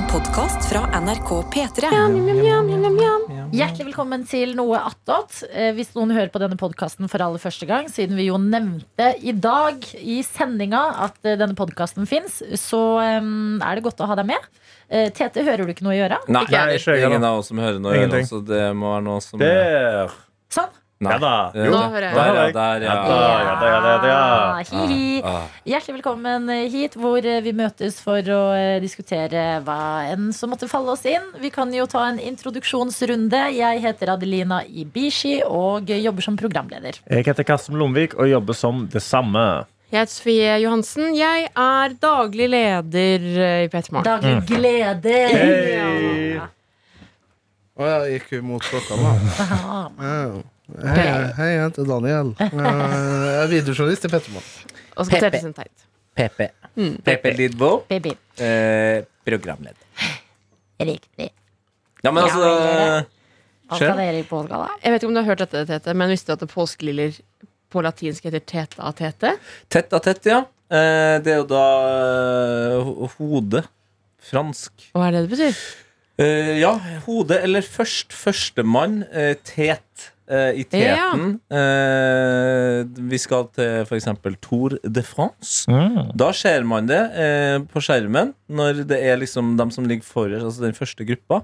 En podkast fra NRK P3. Hjertelig velkommen til Noe attåt. Eh, Hvis noen hører på denne podkasten for aller første gang, siden vi jo nevnte i dag i sendinga at eh, denne podkasten fins, så eh, er det godt å ha deg med. Eh, Tete, hører du ikke noe i øra? Nei, Ikke er ikke ingen av oss som hører noe, Ingenting. så det må være noe som Der. Sånn. Nei. Ja da. Er Jo. Nå hører jeg. Der, ja. Der, ja. Ja da, ja da, ja da, ja. Ah, hi-hi. Ah, ah. Hjertelig velkommen hit, hvor eh, vi møtes for å eh, diskutere hva enn som måtte falle oss inn. Vi kan jo ta en introduksjonsrunde. Jeg heter Adelina Ibishi og jobber som programleder. Jeg heter Karsten Lomvik og jobber som det samme. Jeg heter Sofie Johansen. Jeg er daglig leder eh, i P3 Morgen. Daglig glede. Hei. Å ja, gikk jo mot klokka, da. Hei, hei, jeg heter Daniel. Eh, Jeg er videojournalist i Pettermoen. Og så skal Tete sin teit. PP. PP Lidbo, Baby. eh, programleder. Riktig. Ja, men altså da? Jeg vet ikke om du har hørt dette, Tete, men visste du at påskeliljer på latinsk heter teta tete? Teta tete, ja. Eh, det er jo da eh, hode. Fransk. Hva er det det betyr? Eh, ja, hode eller først. Førstemann. Tet. Eh, I teten. Eh, vi skal til f.eks. Tour de France. Mm. Da ser man det eh, på skjermen når det er liksom dem som ligger forrest, altså den første gruppa.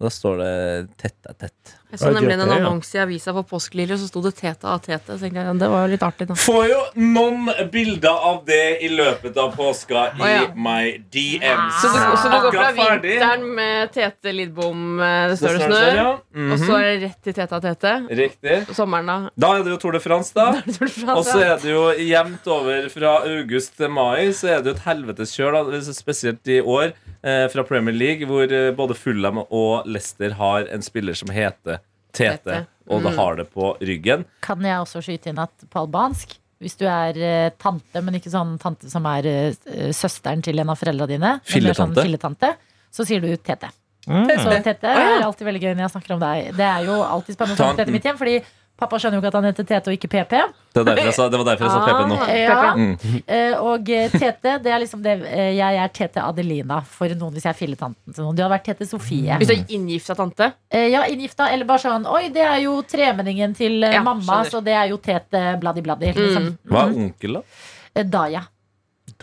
Da står det tett er tett. Jeg så nemlig en annonse i avisa for påskeliljer, så sto det teta a tete. Så jeg, det var jo litt artig, da. Får jo noen bilder av det i løpet av påska i oh, ja. my DMs. Så du, så du går fra vinteren med Tete Lidbom, eh, det står det snør, ja. mm -hmm. og så Mhm. er det rett til Teta tete. Riktig. Og sommeren, da? Da er det jo Tour de France, da. Og så er det jo jevnt over fra august til mai, så er det jo et helvetes kjør. Spesielt i år, eh, fra Premier League, hvor eh, både Fulham og Leicester har en spiller som heter Tete, og det Mm. har det på ryggen. Kan jeg også skyte inn at på albansk Hvis du er eh, tante, men ikke sånn tante som er eh, søsteren til en av foreldra dine, men sånn Filletante. filletante, så sier du tete. Mm. Så tete er alltid veldig gøy når jeg snakker om deg. Det er jo alltid spennende å snakke om tete i mitt hjem, fordi pappa skjønner jo ikke at han heter Tete og ikke PP. Det, var derfor jeg sa, det var derfor jeg sa PP nå. Ah. Ja. Mm. Eh, Og eh, Tete, det er liksom det eh, Jeg er Tete Adelina for noen hvis jeg er filletanten til noen. Du hadde vært Tete Sofie. Hvis du er inngifta tante? Eh, Ja, inngifta, eller bare sånn Oi, det er jo tremenningen til Ja, mamma, skjønner. så det er jo Tete Bladdi Bladdi. Liksom. Hva er onkel, da? Daya.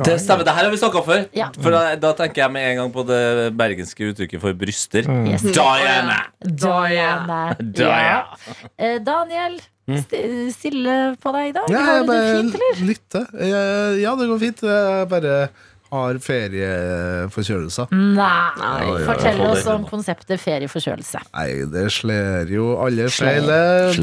Det stemmer, det her har vi snakka om før. Ja. For da, da tenker jeg med en gang på det bergenske uttrykket for bryster. Yes. Diana! Diana. Diana. Ja. Eh, Daniel, stille på deg i dag. Ja, Har jeg du det fint, eller? Ja, det går fint. Jeg bare har ferieforkjølelser. Nei. Nei. Fortell oss om konseptet ferieforkjølelse. Nei, det slår jo alle Slær.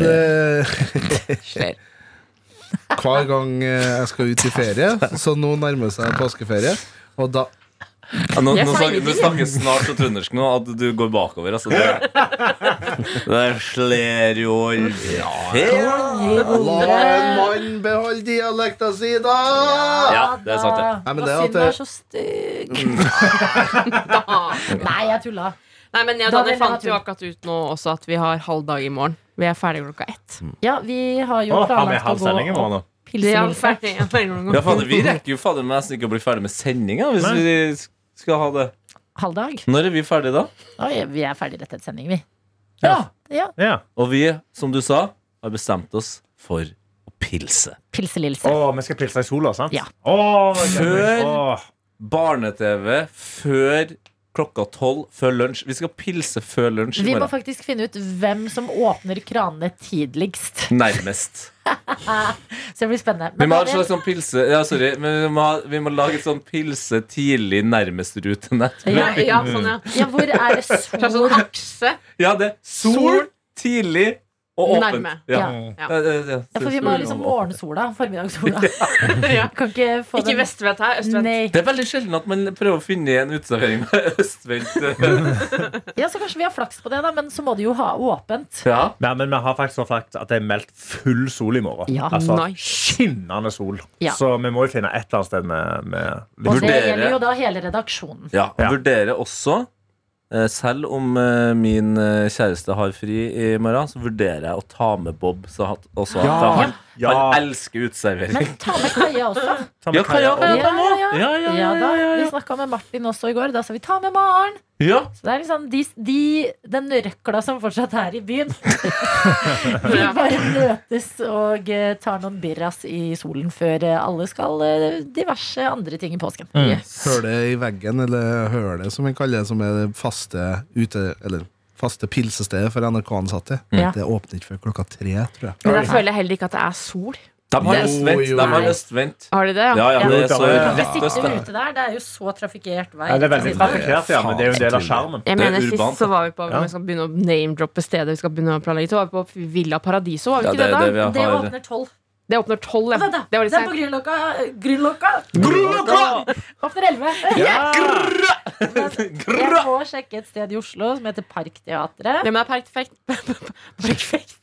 Det-. Hver gang eh, jeg skal ut i ferie, så nå nærmer seg påskeferie, og da Ja, nå, nå snakker, du snakker snart så trøndersk nå at du går bakover. Altså, det, det slår jo La en mann beholde dialekta si, da! Ja, det er sant, det. Nei, men det er at er så stygg. Nei, jeg tulla. Nei, men jeg Da Daniel fant jo akkurat ut nå også at vi har halv dag i morgen. Vi er ferdige klokka ett. Ja, vi har jo Å, har vi planlagt å halv sending i gå morgen, da? pilsemilse. ferdige. Ja, Ja, fader, vi rekker jo fader meg nesten ikke å bli ferdig med sendinga hvis Nei. vi skal ha det. Halv dag. Når er vi ferdige da? Oi, vi er ferdig rett etter sending, vi. Ja. Ja. Ja. Og vi, som du sa, har bestemt oss for å pilse. Pilselilse. Å, vi skal pilse i sola, sant? Ja. Å, Før- Åh. Barne-TV før klokka tolv, før lunsj. Vi skal pilse før lunsj Vi må faktisk finne ut hvem som åpner kranene tidligst. Nærmest. Så det blir spennende. Vi må ha en slags sånn pilse Ja, sorry, men vi må, ha, vi må lage et sånn pilse tidlig nærmest-rutenett. ja, Ja, sånn, ja. ja, hvor er det sol? sånn sol? akse. Ja, det er sol, tidlig og åpent. Nærme. Ja. Ja. Ja. Ja, ja, ja. Ja, for vi må ha liksom morgensola. Formiddagssola. Ja. Kan ikke få Ikke den vestvendt her, østvendt. Nei. Det er veldig sjelden at man prøver å finne en uteservering med østvendt Ja, så kanskje vi har flaks på det, da, men så må det jo ha åpent. Ja. Men vi har faktisk sagt at det er meldt full sol i morgen. Ja. altså, Nice. Skinnende sol. Ja. Så vi må jo finne et eller annet sted med, med Og det Vurdere. gjelder jo da hele redaksjonen. ja. Ja. Vurdere også selv om eh, min eh, kjæreste har fri i morgen, så vurderer jeg å ta med Bob. Så også Ja. han, Ja. han elsker uteservering. Men ta med Kaja også. Ta med Ja, Kaja, Kaja ja, Ja, ja, ja. Ja, ja, Ja ja, da, ja, Vi snakka med Martin også i går. Da sa vi ta med Maren. ja. Så det er liksom de, de, den røkla som fortsatt er i byen. Vi bare møtes og eh, tar noen birras i solen før eh, alle skal eh, diverse andre ting i påsken. Hølet i veggen, eller høle som vi kaller det, som er det faste ute Eller faste pilsestedet for NRK-ansatte. Mm. Det åpner ikke før klokka tre, tror jeg. Men jeg føler heller ikke at det er sol. De har østvendt. De har østvendt. Har de det? Ja, ja, det er så Ja. Rett øst. sitter der. ute der. Det er jo så trafikkert vei. Ja, det er veldig trafikkert, ja, men det er jo en del av skjermen. Jeg er mener Sist så var vi på Ja. Vi skal begynne å name-droppe stedet vi skal begynne å planlegge. Så var vi på Villa Paradiso, var vi Ja, ikke det det, er da? det Det åpner tolv. Det åpner tolv. ja. Vent. Det var litt Den på seint. Grünerløkka Grünerløkka åpner elleve. Jeg må sjekke et sted i Oslo som heter Parkteatret. Ja, men det er perfekt. Perfekt.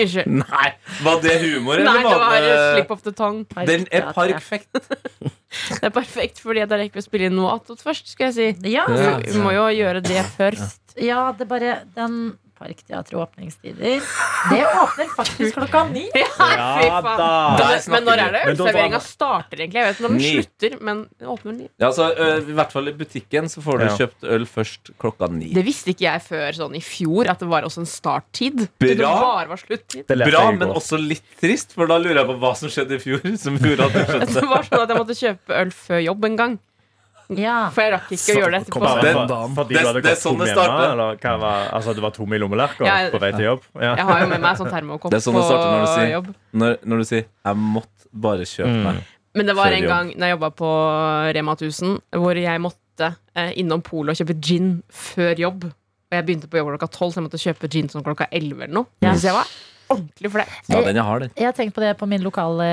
Unnskyld. Nei, var det humor, Nei, det var slip of the tongue. Den er Parkteatret. Det er perfekt, fordi da rekker vi å spille inn noe attåt først. skal jeg si Ja, Ja. Vi må jo gjøre det først. ja, det er bare den Parkteatret åpningstider. Det åpner faktisk klokka ni. Fy faen. da. Men, men når er det ølserveringa starter, egentlig? Jeg vet ikke når den slutter, men den åpner ni. Ja, så, ø, I hvert fall i butikken så får du Ja. kjøpt øl først klokka ni. Det visste ikke jeg før sånn i fjor, at det var også en starttid. Bra. Det bare var. Det Bra, men også litt trist, for da lurer jeg på hva som skjedde i fjor. Som gjorde at du skjønte Det var sånn at jeg måtte kjøpe øl før jobb en gang. Ja. For jeg rakk ikke å gjøre det etterpå. Det- for- fordi det- du hadde det er sånn det starter. Var, altså, du var tom i lommelerka Ja, på vei til jobb? Ja. Jeg har jo med meg sånn termokopp Det er sånn det på starter når du sier- jobb. når, når du sier 'jeg måtte bare kjøpe Mm. meg'. Men det var en gang da jeg jobba på Rema 1000, hvor jeg måtte eh, innom polet og kjøpe gin før jobb. Og jeg begynte på jobb klokka tolv, så jeg måtte kjøpe gin sånn klokka elleve eller noe. Ja. Så jeg var ordentlig flaut. Ja, den jeg har, den. Jeg har tenkt på det på min lokale,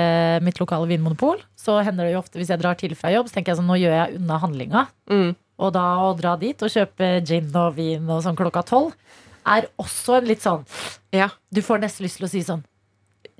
mitt lokale vinmonopol. Så hender det jo ofte hvis jeg drar til fra jobb, så tenker jeg sånn, nå gjør jeg unna handlinga. Mm. Og da å dra dit og kjøpe gin og vin og sånn klokka tolv, er også en litt sånn Ja. Du får nesten lyst til å si sånn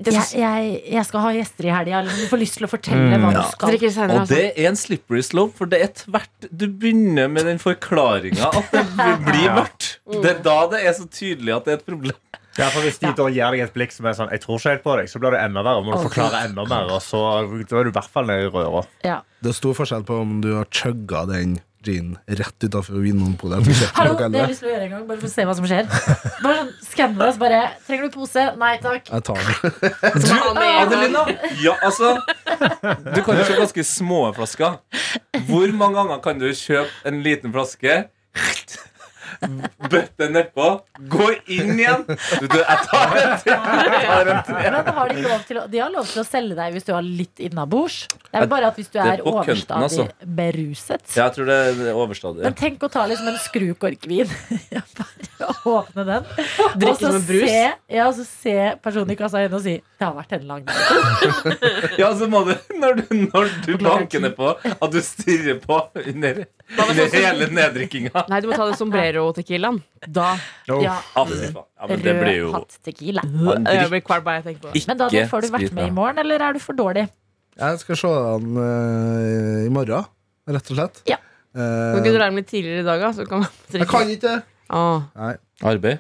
jeg, jeg, jeg skal ha gjester i helga, du får lyst til å fortelle hva du skal. senere, Og altså. det er en slippery slope, for det er tvert Du begynner med den forklaringa at det blir mørkt. Det er da det er så tydelig at det er et problem. Ja, for Hvis de da gir deg et blikk som er sånn 'jeg tror ikke helt på deg', så blir det enda verre. Må du forklare enda mer, og så da er du i hvert fall nede i røra. Ja. Det er stor forskjell på om du har chugga den ginen rett utafor Vinmonopolet. Hallo, det har jeg lyst til å gjøre en gang, bare for å se hva som skjer. Bare sånn, Skanne det, bare Trenger du pose? Nei takk. Jeg tar den. Gang. Adelina! Ja, altså Du kan jo kjøpe ganske små flasker. Hvor mange ganger kan du kjøpe en liten flaske? Bøtte nedpå, gå inn igjen. Du, du, jeg tar en tre. Jeg tar en til. Men har de, lov til å, de har lov til å selge deg hvis du har litt innabords. Det er bare at hvis du er er overstadig kønten, altså. beruset. Ja, jeg tror det er overstadig. Men tenk å ta liksom en skrukorkvin. Bare åpne den. Drikke som en brus. Se, ja, og så se personen i kassa igjen og si 'Det har vært en lang dag'. Ja, så må du, når du, når du banker ned på, at du stirrer på under, under hele neddrikkinga. Nei, du må ta det sombrero-tequilaen. Da Ja, Ah. Ja, men det blir Rød hatt tequila. Jeg blir kvalm bare jeg tenker på det. Men da får du vært med i morgen, eller er du for dårlig? Jeg skal se den eh, i morgen, rett og slett. Ja. Kan Eh, ikke du være med litt tidligere i dag, da? Så kan man jeg kan ikke det. Åh. Arbeid.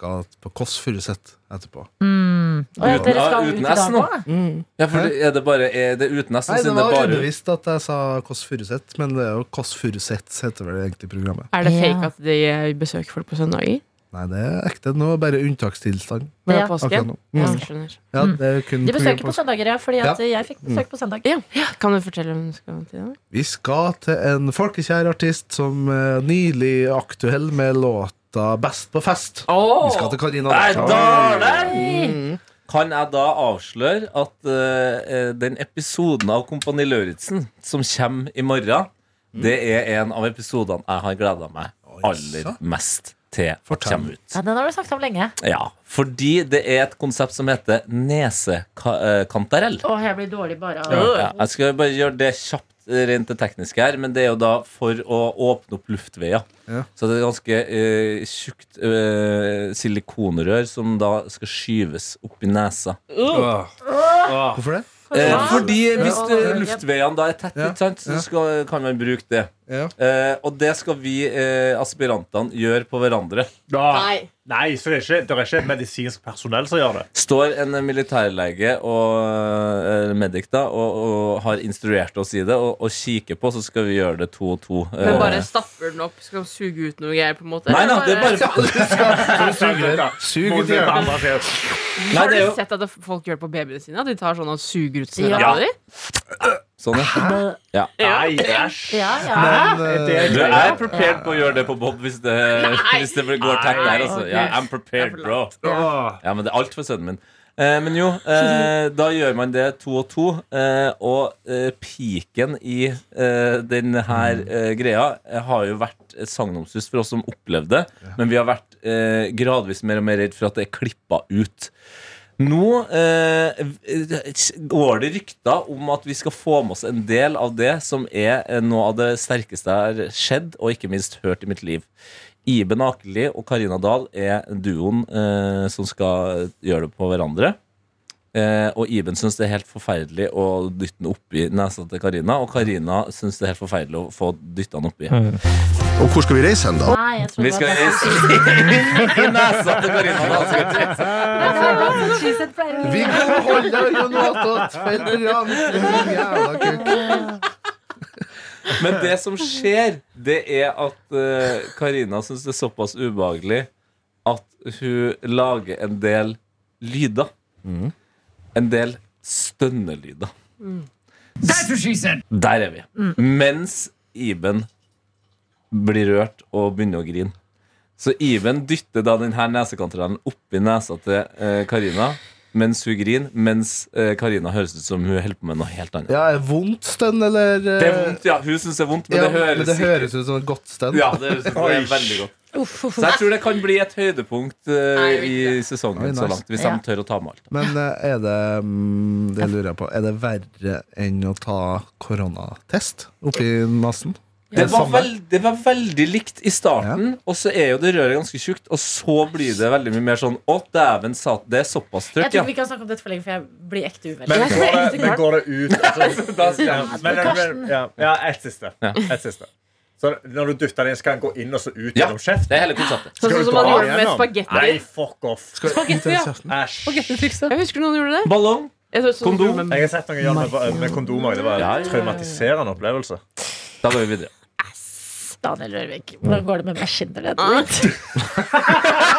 Skal på Kåss Furuseth etterpå. Mm. Og ja, dere skal ut uten S nå. Mm. Ja, for det- er det bare er det uten S? Nei, det det var bare ubevisst at jeg sa Kåss Furuseth, men det er jo Kåss Furuseth heter vel egentlig programmet. Er det Ja. fake at de besøker folk på søndager? Nei, det er ekte. Nå er bare unntakstilstand. Ja. påsken? Mm. Ja, det er kun De besøker på søndager, ja. Fordi at Ja. jeg fikk besøk på søndag. Ja. Kan du fortelle om du skal til? det? Vi skal til en folkekjær artist som er nylig aktuell med låta 'Best på fest'. Vi skal til Karina. Daler! Mm. Kan jeg da avsløre at uh, den episoden av Kompani Lauritzen som kommer i morgen, det er en av episodene jeg har gleda meg aller mest til å Fortell. komme ut. Ja, den har du snakket om lenge. Ja, fordi det er et konsept som heter nesekantarell. Å, jeg blir dårlig bare av Ja, jeg skal bare gjøre det kjapt eh, rent det tekniske her, men det er jo da for å åpne opp luftveier. Ja. Så det er ganske eh, tjukt eh, silikonrør som da skal skyves opp i nesa. Hvorfor det? Eh, fordi hvis Ja. eh, luftveiene da er tette, Ja. ikke sant, så Ja. skal, kan man bruke det. Ja. Eh, og det skal vi eh, aspirantene gjøre på hverandre. Nei. Nei, så det er, ikke, det er ikke medisinsk personell som gjør det. Står en militærlege og eh, medic da og, og har instruert oss i det, og, og kikker på, så skal vi gjøre det to og to. Men Eh, bare stapper den opp, skal suge ut noe greier, på en måte? Nei, da, det er bare Sug ut i Har du sett at folk gjør det på babyene sine? At de tar sånn og suger ut Ja. snørra di? Sånn, ja. ja. Nei, æsj. Ja, ja. Men uh, Det Du er prepared på å gjøre det på Bob hvis det, hvis det går tett der. Altså. Ja, I'm prepared, bro. Ja, men det er alt for sønnen min. Eh, men jo, eh, da gjør man det to og to. Eh, og eh, piken i eh, denne her eh, greia har jo vært et sagnomsus for oss som opplevde det. Men vi har vært gradvis mer og mer redd for at det er klippa ut. Nå eh, går det rykter om at vi skal få med oss en del av det som er eh, noe av det sterkeste jeg har skjedd, og ikke minst hørt i mitt liv. Iben Akeli og Karina Dahl er duoen eh, som skal gjøre det på hverandre. Eh, og Iben syns det er helt forferdelig å dytte den oppi nesa til Karina. Og Karina syns det er helt forferdelig å få dytta den oppi. Og hvor skal vi reise hen, da? Nei, jeg tror Vi skal reise i nesa til Karina. Dahl, skal vi kan holde said pleier å Vi le. og holder jo noe attåt. Jævla kuk. Men det som skjer, det er at eh, Karina syns det er såpass ubehagelig at hun lager en del lyder. En del stønnelyder. Der er vi. Mens Iben blir rørt og begynner å grine. Så Iben dytter da denne nesekantrellen oppi nesa til eh, Karina mens hun griner, mens eh, Karina høres ut som hun holder på med noe helt annet. Ja, er vondt stønn, eller? eh, Det er vondt, ja. Hun syns det er vondt, men ja, det høres men det høres ut som et godt stønn. Ja, det, det er veldig godt. Uff, uff, Så jeg tror det kan bli et høydepunkt uh, i sesongen Oi, så langt. Hvis Ja. de tør å ta med alt. Men uh, er det um, Det lurer jeg på Er det verre enn å ta koronatest oppi nesen? Det var, veld, det var veldig likt i starten, og så er jo det røret ganske tjukt. Og så blir det veldig mye mer sånn Å, dæven sat, det er såpass Jeg tror ja. ikke vi kan snakke om dette for lenge, for jeg blir ekte uvel. Men går det men går det ut altså, Da ja, ja, ja, ett siste. Et siste. Så når du dytter den inn, skal den gå inn og så ut Ja. gjennom kjeften? Det er hele konseptet. Sånn Skal du som man dra gjorde med spagetti. Nei, fuck off. Spagetti, ja. Æsj. Jeg husker noen gjorde det. Ballong. Jeg tror sånn- Kondom. Jeg har sett noen gjøre det med, med kondomer. Det var Ja, ja, en traumatiserende opplevelse. Da går vi videre. Daniel Rørvik, hvordan går det med maskiner? ditt?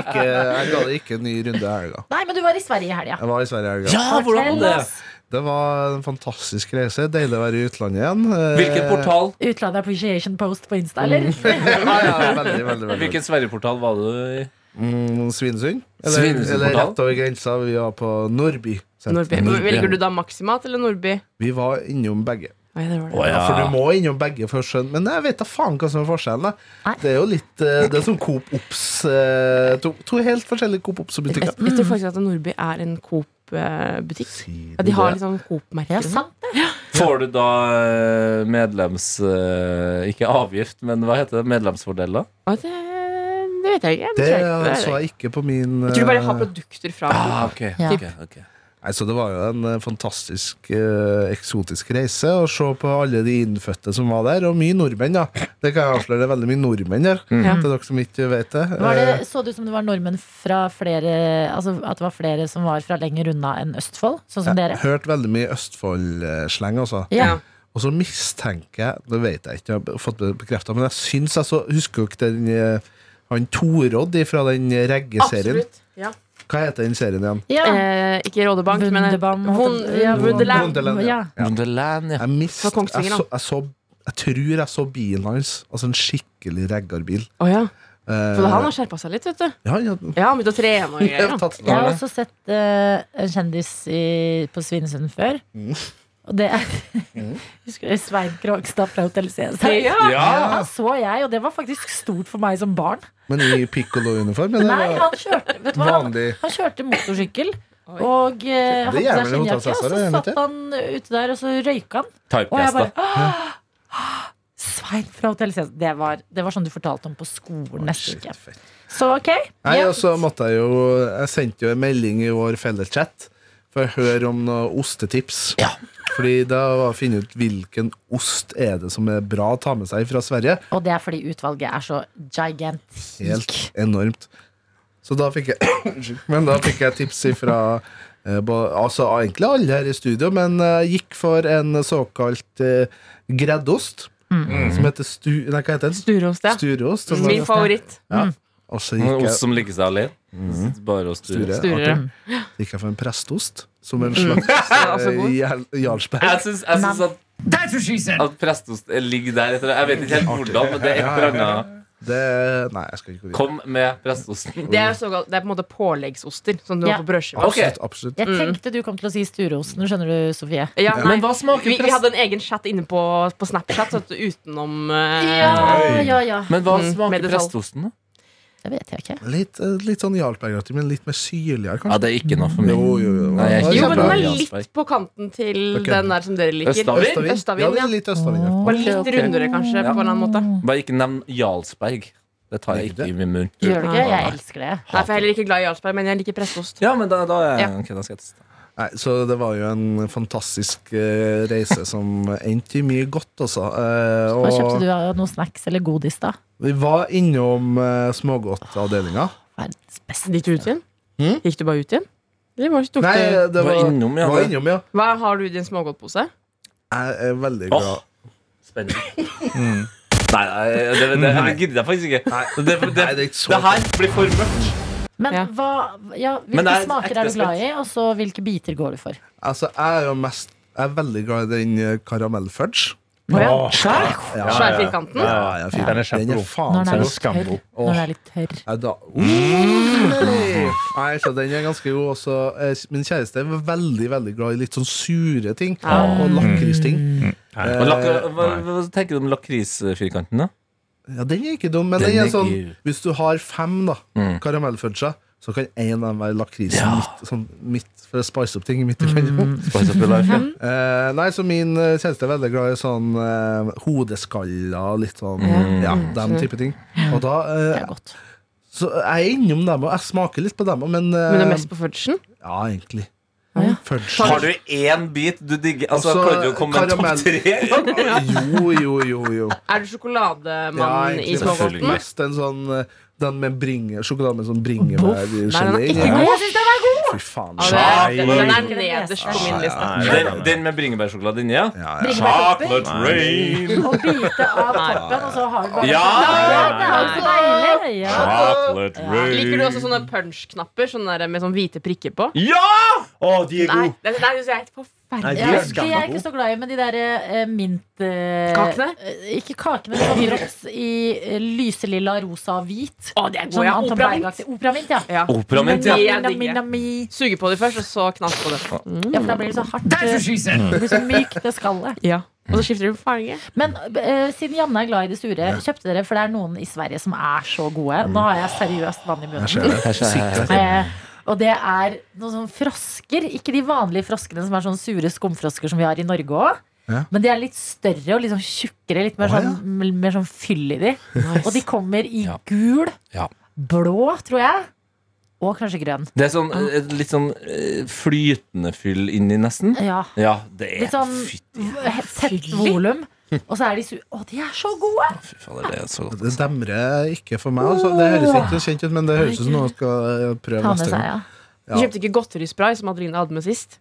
Ikke, jeg ga det ikke en ny runde i helga. Nei, men du var i Sverige i helga. Jeg var i Sverige i helga. Ja, hvordan var det? Det var en fantastisk reise. Deilig å være i utlandet igjen. Eh, Hvilken portal? Utlandet Appreciation Post på Insta, eller? Ja, ja, veldig, veldig, veldig. Hvilken Sverigeportal var du i? Mm, Svinesund. Eller, eller rett over grensa. Vi var på Nordby. Nordby. Velger du da Maximat eller Nordby? Vi var innom begge. Oi, det var det. Å, Ja, for du må innom begge for å skjønne Men jeg vet da faen hva som er forskjellen. da Nei. Det er jo litt eh, Det er som Coop Ops eh, to, to helt forskjellige Coop Ops-butikker. Jeg tror faktisk at Nordby er en Coop-butikk. Ja, de har sånn Coop-merker. og sånn. sant det. Får du da eh, medlems... eh, Ikke avgift, men hva heter det? Medlemsfordeler? Og det, det vet jeg ikke. Det tror jeg ikke. Så jeg ikke på min Jeg tror du bare har eh, produkter fra Coop. Ah, ok, Ja. ok, ok. Nei, så Det var jo en eh, fantastisk eh, eksotisk reise å se på alle de innfødte som var der. Og mye nordmenn, da. Det kan jeg avsløre. Det er veldig mye nordmenn der. Mm. Til dere som ikke vet det. Var det. Eh, Så det ut som det var nordmenn fra flere Altså at det var flere som var fra lenger unna enn Østfold? Sånn som jeg dere? har hørt veldig mye Østfold-sleng, altså. Ja. Og så mistenker jeg Det vet jeg ikke, jeg har fått bekrefta, Men jeg syns jeg så Husker dere den eh, Han Torodd fra den reggeserien? Absolutt. Ja. Hva heter den serien igjen? ja. Eh, ikke Rådebank, men Wunderbam, ja. Wonderland, ja. Jeg, mist, jeg, så, jeg, så, jeg tror jeg så bilen hans. Altså en skikkelig reggarbil. Oh, ja. Eh, For han har skjerpa seg litt, vet du. ja, ja, Ja, han begynte å trene og greier. har Jeg har også sett uh, en kjendis i, på Svinesund før. Og det er Husker du Svein Krogstad fra Hotell Cæsar? Ja. Ja! Han så jeg, og det var faktisk stort for meg som barn. Men i piccolo-uniform? Nei, han kjørte, vet du hva? Han, han kjørte motorsykkel. Oi. Og eh, hadde seg skinnjakke, og så satt han ute der, og så røyka han. Og jeg bare. Svein fra Hotell Cæsar. Det var, det var sånn du fortalte om på skolen neste Shit, uke. Så ok. Nei, og så måtte jeg jo Jeg sendte jo en melding i vår felleschat. Får jeg høre om noen ostetips. Fordi da var å finne ut hvilken ost er det som er bra å ta med seg fra Sverige. Og det er fordi utvalget er så gigantisk. Helt enormt. Så da fikk jeg Men da fikk jeg tips ifra eh, Altså egentlig alle her i studio, men eh, gikk for en såkalt eh, greddost. Som heter stu... Nei, hva heter den? Stureost, ja. Stureost. og Min favoritt. Og så gikk Ost som ligger seg alene. Bare å sture. Sture. Gikk jeg for en prestost. Som en slags. Jarl- Jarlsberg. Jeg syns, syns at, at prestost ligger der. etter- Jeg vet ikke helt hvordan, men det er et eller annet. Det Nei, jeg skal ikke gå. Kom med prestosten. Det er, såkalt, det er på en måte påleggsoster, som du Ja. har på brødskiva. Ok. Absolutt. absolutt. Jeg tenkte du kom til å si Stureosten, skjønner du, Sofie. Ja, ja. Men hva smaker Vi, vi hadde en egen chat inne på, på Snapchat utenom uh, Ja, ja, ja. Men hva Mm, smaker prestosten, da? Det vet jeg ikke. Litt, eh, litt sånn Jarlsbergaktig, men litt mer syrligere, Ja, det er ikke noe for meg. Jo, jo, jo. Nei, jeg er Ja, Jo, men den er Jarlsberg. litt på kanten til Ok. den der som dere liker. Østavin? Østavin? Ja, det ja. er litt østavin. ja. Bare litt Ok, ok. rundere, kanskje, Ja. på en annen måte. Bare ikke nevn Jarlsberg. Det tar jeg ikke i min munn. Gjør du ikke? Jeg elsker det. Nei, for jeg er heller ikke glad i Jarlsberg, men jeg liker prestost. Ja, men da, da er Ja. ok, da skal jeg teste. Nei, så det var jo en fantastisk eh, reise som endte i mye godt, altså. Eh, Hva kjøpte du av noe snacks eller godis, da? vi var innom uh, smågodtavdelinga. Verdens beste. Gikk du ut igjen? Mm? Gikk du bare ut igjen? Eller var, tok Nei, du, det Var var, innom, ja. var innom, ja. hva har du i din smågodtpose? Jeg er veldig glad. glad. Spennende. Nei, nei, det, det, det gidder jeg faktisk ikke. Nei. Det, det, det, Nei, det er ikke så det her blir for mørkt. Men Ja. hva, ja, hvilke Men er smaker er du glad i, og så hvilke biter går du for? Altså, jeg er jo mest Jeg er veldig glad i den eh, karamellfudge. Å ja. Åh. Ja, firkanten? Ja, ja. Den er kjempegod. Når den er litt tørr. Når den er litt tørr. Da. Uh, Nei, så den er ganske god også. Eh, Min kjæreste er veldig veldig glad i litt sånn sure ting. Ja. Og lakristing. Mm. lak Eh, hva, hva tenker du om lakrisfirkanten, da? Ja, den er ikke dum, men Den den er er sånn Hvis du har fem da Mm. karamellfudger, så kan en av dem være lakris Ja. midt, sånn, midt for å spice opp ting midt. Spice up your life, ja. Eh, nei, så min eh, kjæreste er veldig glad i sånn eh, hodeskaller, litt sånn Mm. Ja, den type ting. Og da Det eh, er godt. Så jeg er innom dem, og jeg smaker litt på dem, men eh, Men du er mest på fudgen? Ja, egentlig. Ja. Har du én bit du digger? Altså, Også Klarer du å komme med topp tre? Jo, jo, jo, jo. Er du sjokolademann Ja, i smågodten? Mest en sånn eh, Den med bringe, sjokolade med sånn bringebærgelé ikke Ja, Jeg syns den er god! Fy faen. Det den er nederst på min liste. Den, den med bringebærsjokolade inni, ja? Ja, ja. Chocolate rain. Og bite av toppen, og så har du bare Ja! Det. Chocolate rain. Liker du også sånne punch-knapper sånne med sånn hvite prikker på? Ja! Å, de er Nei, gode. det, det er forferdelig. de Ja, er de er ikke så glad i, men de der eh, mint... eh, Kakene? eh, ikke kakene, men sånn drops i eh, lyselilla, rosa og hvit. Å, det er Sånn. Ja, Operamint. Operamint, ja. Ja. Operamint, ja. De Minna, digge. Suge på de først, og så knask på det. Ja, for da blir det så hardt. eh, Det blir så mykt, det skallet. Ja. Og så skifter du farge. Men eh, siden Janne er glad i det sure, kjøpte dere For det er noen i Sverige som er så gode. Nå har jeg seriøst vann i munnen. Jeg skjønner, jeg det. Og det er noen sånne frosker. Ikke de vanlige froskene som er sånne sure skumfrosker som vi har i Norge òg. Ja. Men de er litt større og litt sånn tjukkere. Litt mer Å, sånn, ja. mer sånn fyll i de. Og de kommer i Ja. gul, Ja. blå, tror jeg. Og kanskje grønn. Det er sånn, litt sånn eh, flytende fyll inni, nesten. Ja. Ja, det er Litt sånn tett volum. Og så er de su... Å, de er så gode! fy fader, det er så godt. Det demrer ikke for meg. Altså. Det høres ikke kjent ut, men det høres ut som noe jeg skal eh, prøve neste gang. ja. Du kjøpte ikke godterispray som Adeline hadde med sist?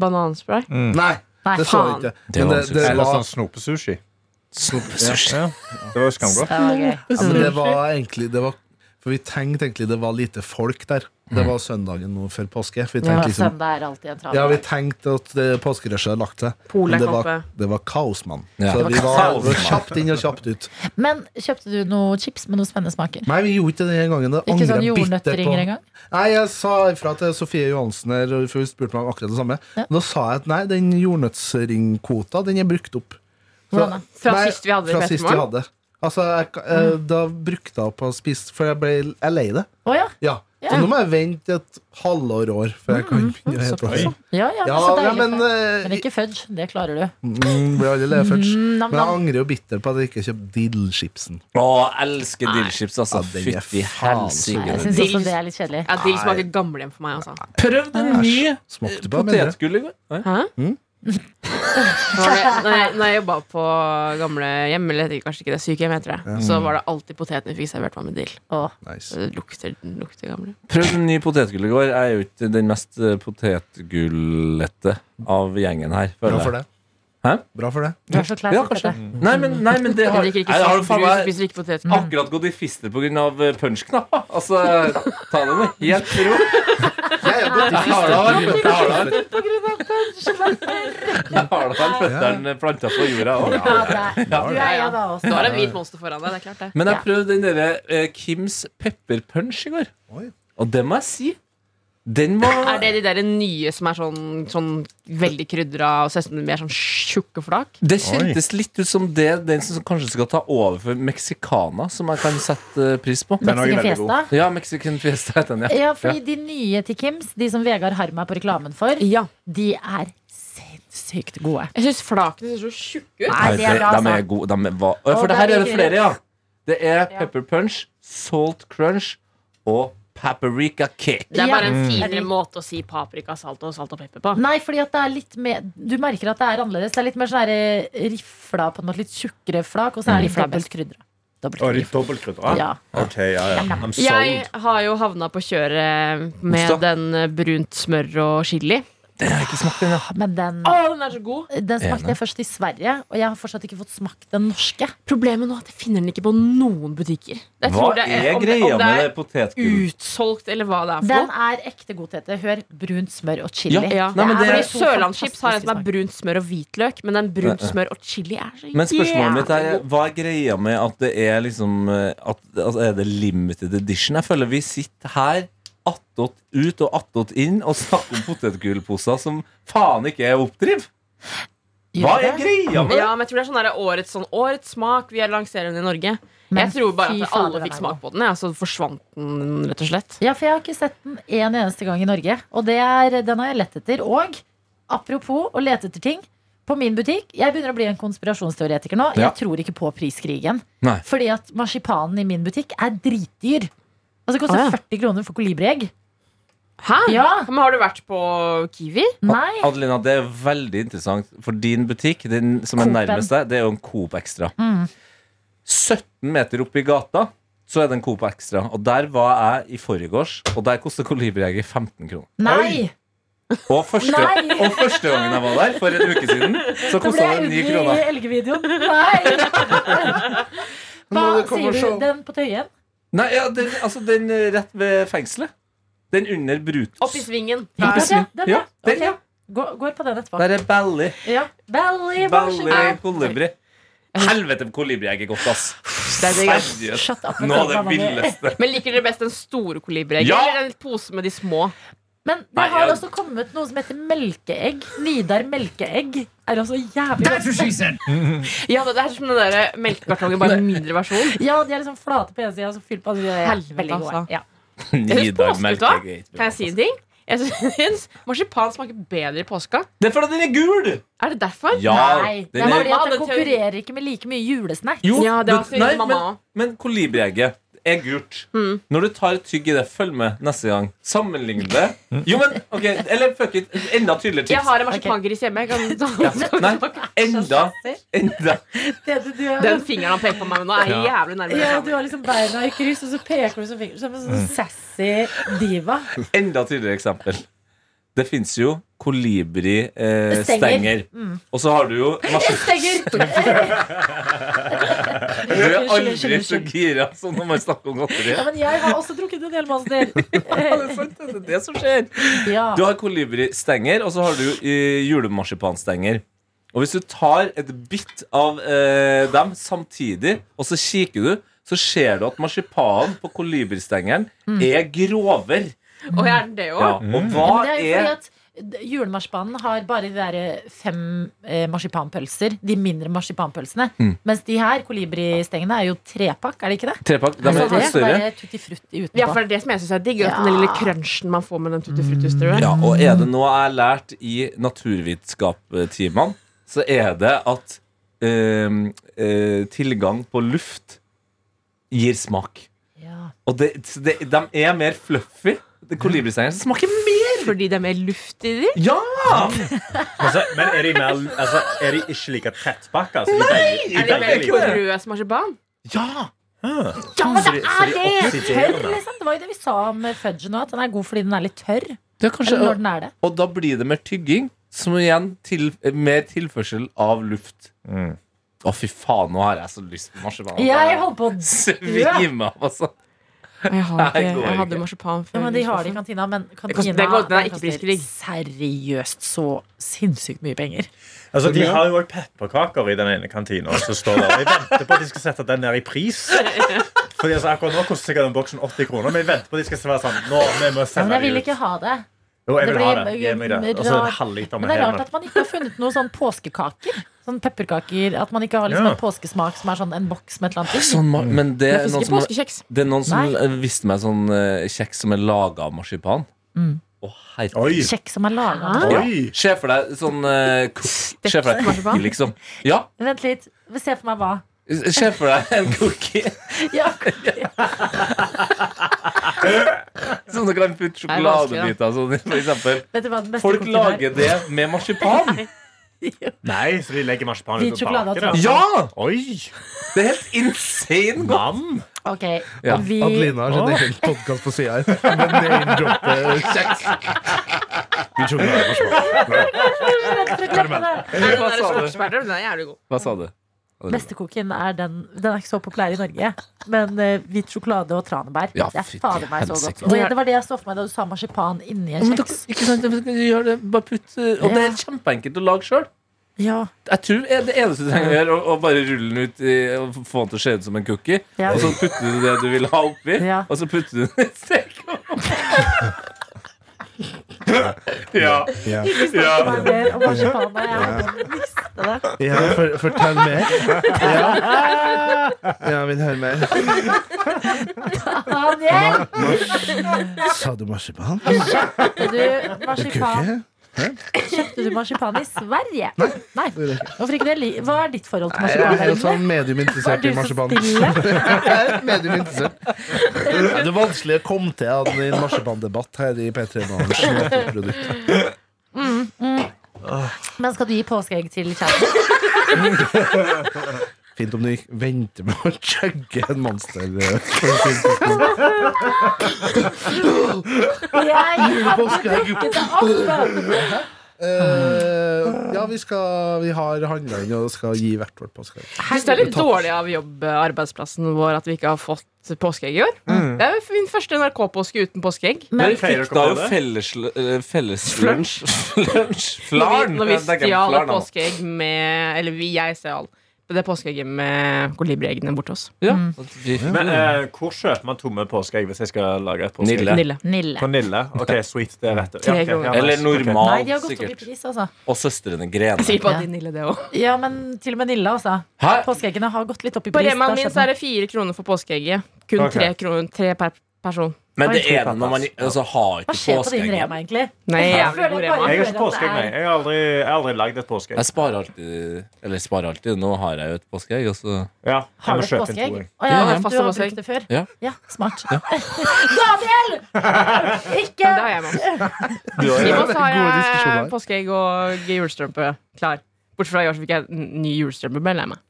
Bananspray? Nei, Nei, det så jeg ikke. Det det, det, Eller var, sånn snopesushi. Sushi. Ja, det var jo skamgodt. Det var gøy. ja, men det var egentlig det var, For vi tenkte egentlig det var lite folk der. Det var søndagen nå før påske. For vi Ja, liksom søndag er alltid en Ja, vi tenkte at det- påskerushet hadde lagt seg. Men det var, det var kaos, mann. Ja. Så vi var var, kaos, var kjapt inn og kjapt ut. Men kjøpte du noe chips med noen spennende smaker? Nei, vi gjorde ikke det den gangen. Det Ikke sånn jordnøtteringer på. engang? Nei, jeg sa ifra til Sofie Johansen her, for hun spurte meg om akkurat det samme. Ja. Da sa jeg at nei, den jordnøttsringkvota, den er brukt opp. Så- Hvordan da? Fra nei, sist vi hadde det Fra sist vi hadde. Altså, jeg, eh, da brukte jeg opp å spise For jeg ble jeg lei det. Å ja. Ja. Ja. Så nå må jeg vente et halvår år før jeg kan begynne å hete såpass. det. Ja, ja, Ja, så ja, deilig. men, men, eh, ikke fudge. Det klarer du. mm, blir alle le fudge. Mm, nam, Men jeg nam. angrer jo bitter på at jeg ikke kjøpte dillchipsen. Å, elsker dillchips, altså. Ja, den er Fytti faen Nei, helsike. Jeg syns Dill- også det er litt kjedelig. Ja, Dill smaker gamlehjem for meg, altså. Prøv den nye Smakte på potetgull i går. Hæ? Jeg, når jeg, når jeg jobba på gamlehjem, eller kanskje ikke det, sykehjem, heter det, så var det alltid potetene vi fikk servert var med dill. Åh. Nice. Det lukter, lukter gamle. Prøv en ny potetgull i går. Jeg er jo ikke den mest potetgullete av gjengen her. Hvorfor Føler det. Hæ? Bra for det. Du er så Ja, kanskje. Nei, men, nei, men det har Jeg jeg har faen meg spiser ikke potet. akkurat gått i fister pga. punsjknapper. Altså, ta det med helt ro. Jeg har i Jeg har da føttene planta på jorda òg. Det. Du har en hvit monster foran deg, det er klart det. Men jeg prøvde den derre eh, Kims pepperpunch i går. Og det må jeg si. Den var Er det de der nye som er sånn, sånn veldig krydra og ser ut som mer sånn tjukke flak? Det kjentes litt ut som det den som kanskje skal ta over for Mexicana, som jeg kan sette eh, pris på. Mexican. Fiesta. Ja, Mexican Fiesta heter den, ja. Ja, fordi de nye til Kims, de som Vegard har er på reklamen for, Ja. de er sinnssykt gode. Jeg syns flakene ser så tjukke ut. Nei, de er bra, de altså. er gode. De er? Og for det her er er det flere, ja. Det er pepper punch, salt crunch og paprika kick. Det er bare en Ja. finere måte å si paprika, salt og salt og pepper på. Nei, fordi at det er litt mer Du merker at det er annerledes. Det er litt mer sånn eh, rifla på en måte. Litt tjukkere flak, og så er det Rifla er dobbelt krydra. Dobbeltkrydder. Ja. Ok, ja, ja. I'm sold. Jeg har jo havna på kjøret med Stopp. den eh, brunt smør og chili. Den har jeg ikke smakt ennå. Men den, Å, den er så god! den smakte jeg først i Sverige, og jeg har fortsatt ikke fått smakt den norske. Problemet nå er at jeg finner den ikke på noen butikker. Jeg Hva tror det er er greia om med det det potetgullet? er utsolgt, eller hva det er for Den er ekte god, Tete. Hør. Brunt smør og chili. Ja, Ja. Nei, men det er Fordi Sørlandschips har en som er brunt smør og hvitløk, men den brunt smør og chili er så Men spørsmålet mitt er hva er greia med at det er liksom eh, at, altså, Er det limited edition? Jeg føler vi sitter her attåt ut og attåt inn og snakke om potetgullposer som faen ikke er oppdriv. Hva er greia med det? Ja, men jeg tror det er sånn der årets, sånn, årets smak. Vi lanserer den i Norge. Men jeg tror bare at alle fikk smak på den, ja, så forsvant den rett og slett. Ja, for jeg har ikke sett den en eneste gang i Norge. Og det er, den har jeg lett etter. Og apropos å lete etter ting. På min butikk, Jeg begynner å bli en konspirasjonsteoretiker nå. Ja. Jeg tror ikke på priskrigen. Nei. Fordi at marsipanen i min butikk er dritdyr. Altså Det koster Å, ja. 40 kroner for kolibriegg. Hæ? Ja. Men har du vært på Kiwi? Nei. Adelina, det er veldig interessant, for din butikk, den som er Coop-en. nærmest deg, det er jo en Coop Extra. Mm. 17 meter opp i gata så er det en Coop Extra. Og der var jeg i forgårs, og der koster kolibriegget 15 kroner. Nei. Og første, Nei. og første gangen jeg var der, for en uke siden, så Da ble kosta jeg det 9 ugly i kroner. elgevideoen. Nei. Hva sier du? Den på Tøyen? Nei, ja, den, altså den eh, rett ved fengselet. Den under Brutus. Opp i svingen. Ja, Oppi sving. den, ja. Ja, den, Okay. ja. Går, på den etterpå. Der er Bally. Ja. Belly, Bally marsipan. kolibri. Helvete, kolibri er ikke godt, ass. Er. Seriøst. Noe av det villeste. Men liker dere best den store kolibrien Ja! eller en pose med de små? Men det Nei, har jeg- også kommet noe som heter melkeegg. Nidar melkeegg er også jævlig godt. Ja, det er som den der melkekartongen, bare en mindre versjon. Ja, de er liksom flate på ene sida, og så fylt på andre sida. Helvete, Veldig gode. altså. Ja. Jeg synes Nidar påske, vet du hva? melkeegg ikke bra, Kan jeg si en altså. ting? Jeg syns marsipan smaker bedre i påska. Det er fordi den er gul! Er det derfor? Ja, Nei, det den er er, fordi at det konkurrerer ikke med like mye julesnacks. jo, Ja, det var du- sier nei, mamma men, men kolibriegget er gult. Mm. Når du tar et tygg i det, følg med neste gang. Sammenlign det. Jo, men, ok, Eller fuck it, enda tydeligere Jeg har en marsipangris hjemme. Jeg kan Ja. Nei, enda, enda Det du, du, Den fingeren han peker på meg med nå, er Ja. jævlig nærme. ja, du har liksom beina i kryss, og så peker du som finger som en sånn sassy diva. Enda tydeligere eksempel. Det fins jo kolibri-stenger. Eh, Stenger. stenger. Og så har du jo masse Stenger! Du er aldri så gira som når man snakker om godteri. Ja, men jeg har også drukket en del monster. Ja, det er sant, det er det som skjer. Ja. Du har kolibri-stenger, og så har du eh, julemarsipanstenger. Og hvis du tar et bitt av eh, dem samtidig, og så kikker du, så ser du at marsipanen på kolibristengeren er grovere. Og er den det Ja. Og hva mm. det er julemarsipanen har bare de der fem eh, marsipanpølser. De mindre marsipanpølsene. Mm. Mens de her, kolibristengene er jo trepakk, er det ikke det? Trepakk. De Altså, er det litt er større. bare tutti frutti Ja, for det er det som jeg syns er digg. Ja. Den lille crunchen man får med den tutti frutti-strøen. Ja, og er det noe jeg har lært i naturvitenskapstimene, så er det at eh, eh, tilgang på luft gir smak. Ja. Og det, det, de er mer fluffy. Det Kolibrisengene smaker mer! Fordi det er mer luft. Ja! Altså, men er de, mer, altså, er de ikke like tettpakka? Altså, de de Er de mer porøs marsipan? Ja! Ja, Så det er det! Tørr, liksom. Det var jo det vi sa om fudge nå, at den er god fordi den er litt tørr. Det er kanskje, Eller når og, den er det. og da blir det mer tygging, som igjen til, mer tilførsel av luft. Mm. Å, fy faen, nå har jeg så lyst på marsipan. Jeg holdt på å dø. Svime av, altså. Jeg, har ikke, jeg ikke. hadde marsipan før. Ja, men de har det i kantina, men kantina det er ikke koster priskrig. seriøst så sinnssykt mye penger. Altså, de har jo òg pepperkaker i den ene kantina. som står der. Jeg venter på at de skal sette den ned i pris. Fordi altså, Akkurat nå koster sikkert den boksen 80 kroner, men jeg venter på at de skal være sånn Nå, vi må Ja, sende men jeg vil ut. ikke ha det. Jo, jeg vil ha det. Gi meg det. Og så en halvliter Men med det er rart at man ikke har funnet noen sånn påskekaker. Sånn pepperkaker. At man ikke har liksom Ja. en påskesmak som er sånn en boks med et eller annet. Sånn, men det er noen som, det er noen som Nei. eh, viste meg sånn eh, kjeks som er laga av marsipan. Mm. Å, herregud. Kjeks som er laga. Ja. Se for deg sånn uh, Se for deg cookie, liksom. Ja, Vent litt. Se for meg hva. Se for deg en cookie Ja, cookie. som du kan putte er sjokoladebiter sånn i, for eksempel. vet du hva den beste Folk cookien er? lager det med marsipan. Nei, så de legger marsipan Hvit ut og sjokolade baker og? Ja! Oi! Det er helt insane godt. Nam! Ok, Ja. vi Adelina har sett en hel podkast på sida her. Med name-droppe kjeks. Vil sjokolade og marsipan. Er det Hva sa du? sjokoladesperter? Den er jævlig god. Hva sa du? Beste er den Den er ikke så populær i Norge, men uh, hvit sjokolade og tranebær. Ja, det er fader meg så godt. Det, det var det jeg så for meg da du sa marsipan inni en kjeks. ikke sant, dere det, bare putt, eh, Og det er kjempeenkelt å lage sjøl. Ja, Jeg tror det er det eneste du trenger å gjøre, er å bare rulle den ut i, og få den til å se ut som en cookie. Ja. Og så putter du det du vil ha oppi, Ja. og så putter du den i stekeovnen. ja. Ja. Ikke snakk meg mer om marsipan. Jeg visste det. Ja, for, fortell mer. Ja. ja, vil høre mer. Daniel! Sa du marsipan? Du marsipan? Kjøpte du marsipan i Sverige? Nei. Nei. Hvorfor ikke det? Hva er ditt forhold til Nei, Jeg er helt sånn medium interessert i marsipan. Medium interessert. Det vanskelig å komme til i en marsipandebatt her i P3 Morgens produkt. Men skal du gi påskeegg til kjæresten? Fint om du ikke venter med å chugge en monster. eh, sånn. Jeg! Eh, ja, vi, skal, vi har handla inn og skal gi hvert vårt påskeegg. Jeg det er litt dårlig av jobbarbeidsplassen vår at vi ikke har fått påskeegg i år. Det er jo min første NRK-påske uten påskeegg. Men vi fikk da jo felleslunsj lunsj. Når vi, Flarn. når vi stjal flarn påskeegg med Eller vi, jeg stjal det påskeegget med kolibrieggene borte hos. Ja. Mm. Men eh, hvor kjøper man tomme påskeegg hvis jeg skal lage et påskeegg? Nille. Nille. Nille. På Nille? OK, sweet. Det vet du. Tre okay. Eller normalt, normal, Nei, de har gått opp i pris, altså. Og søstrene Grene. Sier på Ja. din Nille, det òg. Ja, men til og med Nille, altså. Hæ? Påskeeggene har gått litt opp i På pris. Remaen det min så er det fire kroner for påskeegget. Kun okay. tre kroner tre per person. Men det er når man altså, har Hva skjer på din påskeegg. Rema, egentlig? Nei, Jeg jeg. Jeg har ikke påskeegg, nei. Jeg har aldri, aldri lagd et påskeegg. Jeg sparer alltid Eller sparer alltid. Nå har jeg jo et påskeegg. Og Ja, Har du et påskeegg? Å ja, Ja, du har brukt det før? Ja. smart. Daniel! Ikke Men det har jeg med. Du har I Moss har jeg påskeegg og julestrømpe klar. Bortsett fra i år så fikk jeg en ny julestrømpe. Ble lei meg.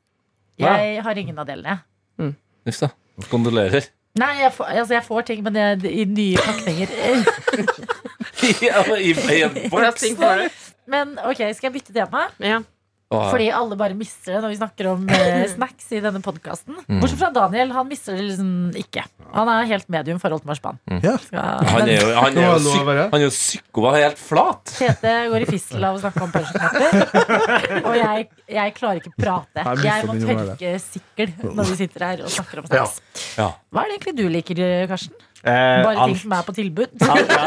Jeg har ingen av delene. jeg. Uff da. Kondolerer. Nei, jeg får, altså jeg får ting, men det er i nye pakninger. I, I en boks. Men ok, skal jeg bytte tema? Ja. Åh, Fordi alle bare mister det når vi snakker om eh, snacks i denne podkasten. Mm. Bortsett fra Daniel. Han mister det liksom ikke. Han er helt medium forhold til marsipan. Ja. Han er jo, han er jo, er jo psyko. Han er helt flat. Tete går i fistel av å snakke om pølseknapper. Og jeg, jeg klarer ikke prate. Jeg må tørke sikkel når vi sitter her og snakker om snacks. Hva er det egentlig du liker, Karsten? Eh, Bare ting som er på tilbud. Alt, ja.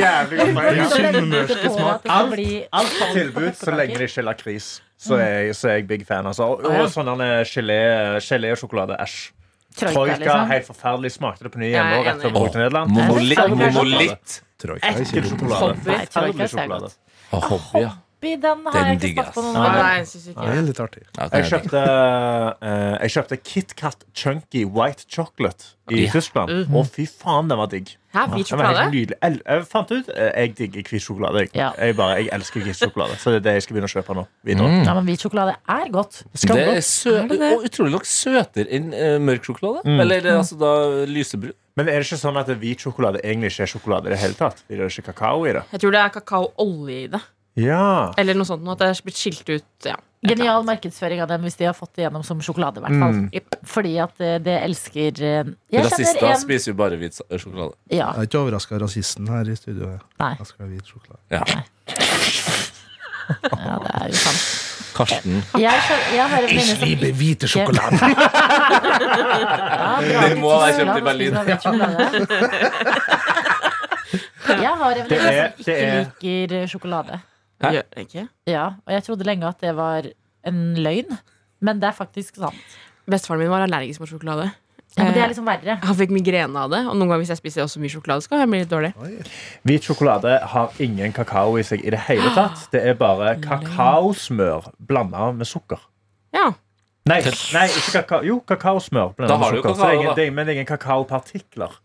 Jævlig godt poeng. skal Alt- Alt på tilbud så lenge det ikke er lakris. Så er jeg, så er jeg big fan. Altså. Og, og sånn derne gelé, gelé og sjokolade. Æsj. Troika, liksom. helt forferdelig. Smakte det på ny hjemme rett før vi dro til Nederland. Monolitt. Ekkel sjokolade. Hobby. Forferdelig sjokolade. hobby, ja. Hobby, den har Den jeg ikke digger smakt på jeg, noen Nei, nei, jeg synes ikke Det er litt artig. ja den Jeg er digg. kjøpte, eh, jeg kjøpte KitKat Chunky White Chocolate i Ja. Tyskland. Å, fy faen, den var digg. Hæ, hvit Den var helt sjokolade? nydelig. El- Jeg fant ut eh, jeg digger hvit sjokolade. Jeg, Ja. jeg, bare, jeg elsker hvit sjokolade. Så det er det jeg skal begynne å kjøpe nå. Videre. Mm. Ja, men hvit sjokolade er godt. Det er sø Er det det? og utrolig nok søtere enn eh, mørk sjokolade. Mm. Eller eh, altså da lysebrun. Men er det ikke sånn at hvit sjokolade egentlig ikke er sjokolade i det hele tatt? Det er ikke kakao i det? Jeg tror det er kakaoolje i det. Ja. Eller noe sånt. At det er blitt skilt ut. Ja. Genial markedsføring av dem hvis de har fått det gjennom som sjokolade. i hvert fall. Mm. Fordi at eh, det elsker eh, Jeg Rasister en spiser jo bare hvit sjokolade. ja, Jeg er ikke overraska av rasisten her i studio. Nei. Jeg skal ha hvit sjokolade. Ja. ja, det er jo sant. Karsten. Jeg, jeg en venninne hvite sjokolade! Ja, det må være kjøpt i Berlin. Jeg har en Det venninne som ikke er- liker sjokolade. Hæ? Gjør det ikke? Ja, og jeg trodde lenge at det var en løgn. Men det er faktisk sant. Bestefaren min var allergisk mot sjokolade. Ja, men det er liksom verre. Han fikk migrene av det, og noen ganger hvis jeg spiser også mye sjokolade, skal jeg bli litt dårlig. Hvit sjokolade har ingen kakao i seg i det hele tatt. Det er bare kakaosmør blanda med sukker. Ja. Nei, nei ikke kakao. Jo, kakaosmør blanda med har du sukker. Så det er ingen, det er, men det er ingen kakaopartikler.